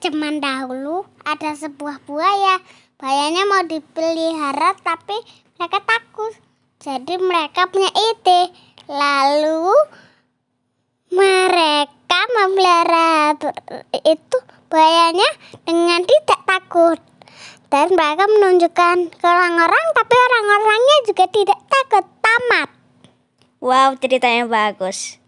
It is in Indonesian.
zaman dahulu ada sebuah buaya. Buayanya mau dipelihara tapi mereka takut. Jadi mereka punya ide. Lalu mereka memelihara itu buayanya dengan tidak takut. Dan mereka menunjukkan ke orang-orang tapi orang-orangnya juga tidak takut. Tamat. Wow, ceritanya bagus.